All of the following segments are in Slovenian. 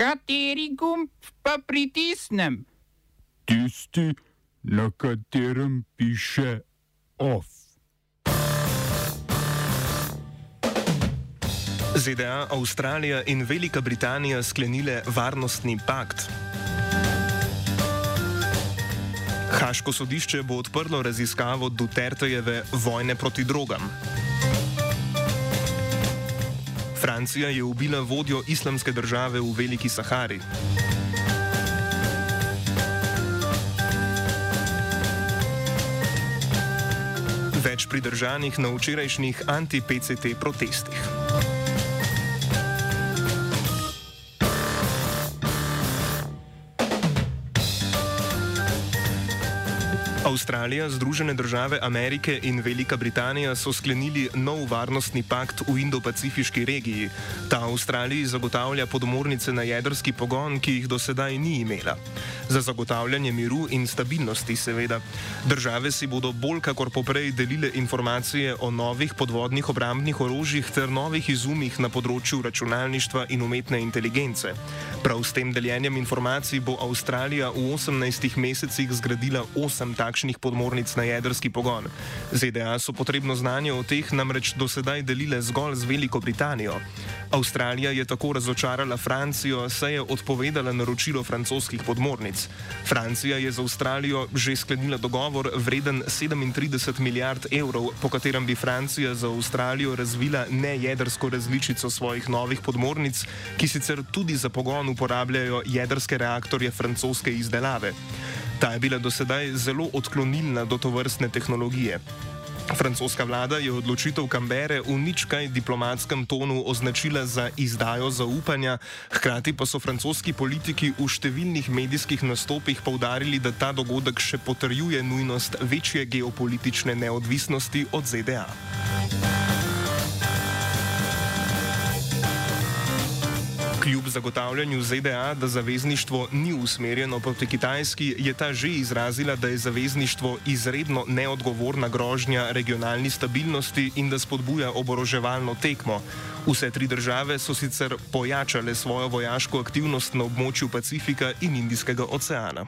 Kateri gumb pa pritisnem? Tisti, na katerem piše OF. ZDA, Avstralija in Velika Britanija sklenile varnostni pakt. Haško sodišče bo odprlo raziskavo Dutertejeve vojne proti drogam. Francija je ubila vodjo islamske države v Veliki Sahari. Več pridržanih na včerajšnjih anti-PCT protestih. Avstralija, Združene države Amerike in Velika Britanija so sklenili nov varnostni pakt v Indo-Pacifiški regiji. Ta Avstraliji zagotavlja podmornice na jedrski pogon, ki jih do sedaj ni imela. Za zagotavljanje miru in stabilnosti, seveda. Države si bodo bolj kakor poprej delile informacije o novih podvodnih obrambnih orožjih ter novih izumih na področju računalništva in umetne inteligence. Prav s tem deljenjem informacij bo Avstralija v 18 mesecih zgradila 8 takšnih podmornic na jedrski pogon. ZDA so potrebno znanje o teh namreč do sedaj delile zgolj z Veliko Britanijo. Avstralija je tako razočarala Francijo, saj je odpovedala naročilo francoskih podmornic. Francija je z Avstralijo že sklenila dogovor vreden 37 milijard evrov, po katerem bi Francija za Avstralijo razvila nejedrsko različico svojih novih podmornic, ki sicer tudi za pogon uporabljajo jedrske reaktorje francoske izdelave. Ta je bila do sedaj zelo odklonilna do to vrstne tehnologije. Francoska vlada je odločitev Kambere v ničkaj diplomatskem tonu označila za izdajo zaupanja, hkrati pa so francoski politiki v številnih medijskih nastopih povdarili, da ta dogodek še potrjuje nujnost večje geopolitične neodvisnosti od ZDA. Kljub zagotavljanju ZDA, da zavezništvo ni usmerjeno proti Kitajski, je ta že izrazila, da je zavezništvo izredno neodgovorna grožnja regionalni stabilnosti in da spodbuja oboroževalno tekmo. Vse tri države so sicer pojačale svojo vojaško aktivnost na območju Pacifika in Indijskega oceana.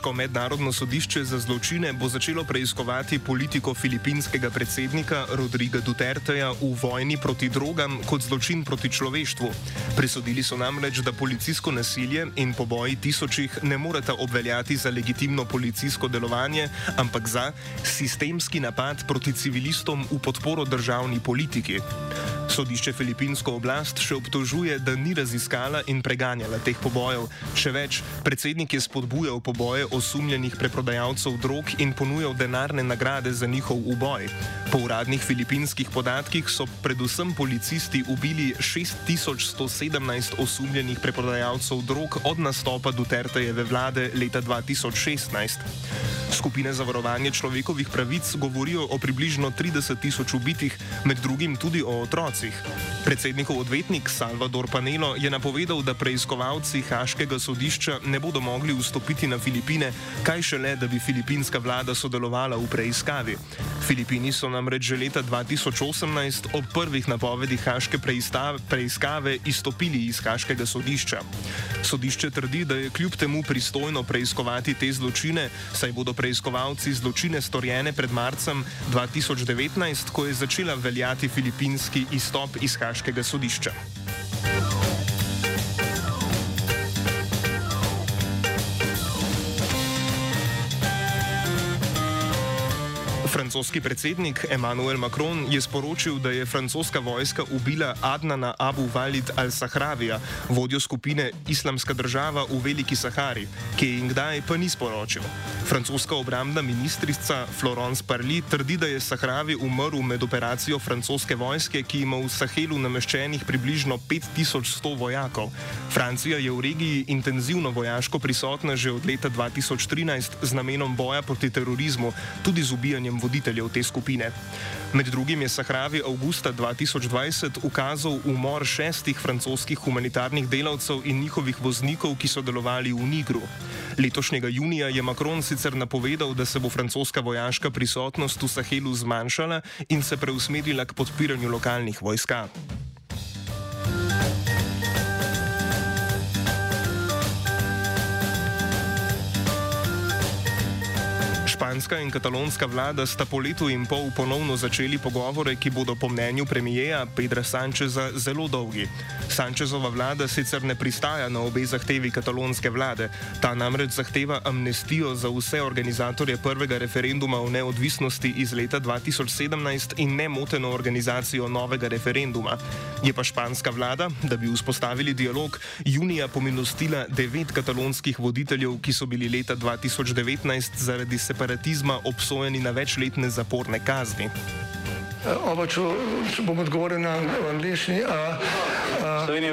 Haško mednarodno sodišče za zločine bo začelo preiskovati politiko filipinskega predsednika Rodriga Duterteja v vojni proti drogam kot zločin proti človeštvu. Prisodili so namreč, da policijsko nasilje in poboji tisočih ne moreta obveljati za legitimno policijsko delovanje, ampak za sistemski napad proti civilistom v podporo državni politiki. Sodišče filipinsko oblast še obtožuje, da ni raziskala in preganjala teh pobojev. Še več, predsednik je spodbujal poboje osumljenih preprodajalcev drog in ponujal denarne nagrade za njihov uboj. Po uradnih filipinskih podatkih so predvsem policisti ubili 6117 osumljenih preprodajalcev drog od nastopa Dutertejeve vlade leta 2016. Skupine za varovanje človekovih pravic govorijo o približno 30 tisoč ubitih, med drugim tudi o otrocih. Predsednikov odvetnik Salvador Panelo je napovedal, da preiskovalci Haškega sodišča ne bodo mogli vstopiti na Filipine, kaj šele, da bi filipinska vlada sodelovala v preiskavi. Filipini so namreč že leta 2018 ob prvih napovedih Haške preiskave izstopili iz Haškega sodišča. Sodišče trdi, da je kljub temu pristojno preiskovati te zločine, saj bodo preiskovalci zločine storjene pred marcem 2019, ko je začela veljati filipinski izstop iz Haškega sodišča. Francoski predsednik Emmanuel Macron je sporočil, da je francoska vojska ubila Adnana Abu Walid al-Sahravija, vodjo skupine Islamska država v Veliki Sahari, ki je in kdaj pa ni sporočil. Francoska obrambna ministrica Florence Parly trdi, da je Sahravi umrl med operacijo francoske vojske, ki ima v Sahelu nameščenih približno 5100 vojakov. Francija je v regiji intenzivno vojaško prisotna že od leta 2013 z namenom boja proti terorizmu, tudi z ubijanjem voditeljev te skupine. Med drugim je Sahravi avgusta 2020 ukazal umor šestih francoskih humanitarnih delavcev in njihovih voznikov, ki so delovali v Nigru. Letošnjega junija je Macron sicer napovedal, da se bo francoska vojaška prisotnost v Sahelu zmanjšala in se preusmerila k podpiranju lokalnih vojska. Španska in katalonska vlada sta po letu in pol ponovno začeli pogovore, ki bodo po mnenju premijeja Pedra Sančeza zelo dolgi. Sančezova vlada sicer ne pristaja na obe zahtevi katalonske vlade, ta namreč zahteva amnestijo za vse organizatorje prvega referenduma o neodvisnosti iz leta 2017 in nemoteno organizacijo novega referenduma. Je pa španska vlada, da bi vzpostavili dialog, junija pomilostila devet katalonskih voditeljev, ki so bili leta 2019 zaradi separacije separatizma obsojeni na večletne zaporne kazni. Oba, če, če bom odgovoril na angliški.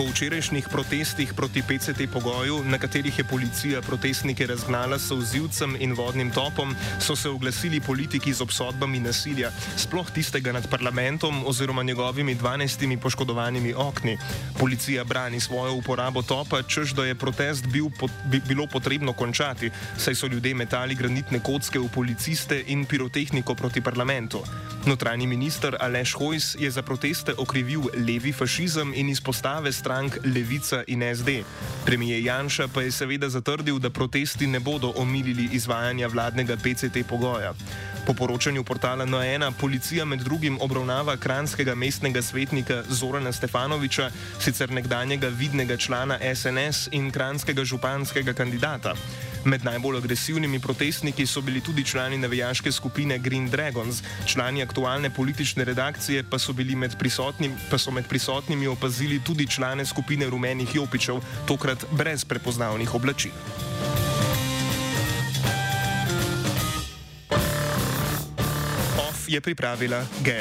Po včerajšnjih protestih proti PCT pogoju, na katerih je policija protestnike razgnala s vzivcem in vodnim topom, so se oglasili politiki z obsodbami nasilja, sploh tistega nad parlamentom oziroma njegovimi 12 poškodovanimi okni. Policija brani svojo uporabo topa, čež da je protest bil, pot, bi, bilo potrebno končati, saj so ljudje metali granitne kocke v policiste in pirotehniko proti parlamentu. Notranji minister Aleš Hojs je za proteste okrivil levi fašizem in izpostave strank Levica in SD. Premijer Janša pa je seveda zatrdil, da protesti ne bodo omilili izvajanja vladnega PCT pogoja. Po poročanju portala N1 policija med drugim obravnava kranskega mestnega svetnika Zorana Stefanoviča, sicer nekdanjega vidnega člana SNS in kranskega županskega kandidata. Med najbolj agresivnimi protestniki so bili tudi člani navijaške skupine Green Dragons, člani aktualne politične redakcije pa so, med pa so med prisotnimi opazili tudi člane skupine rumenih jopičev, tokrat brez prepoznavnih oblačil. je pripravila Geja.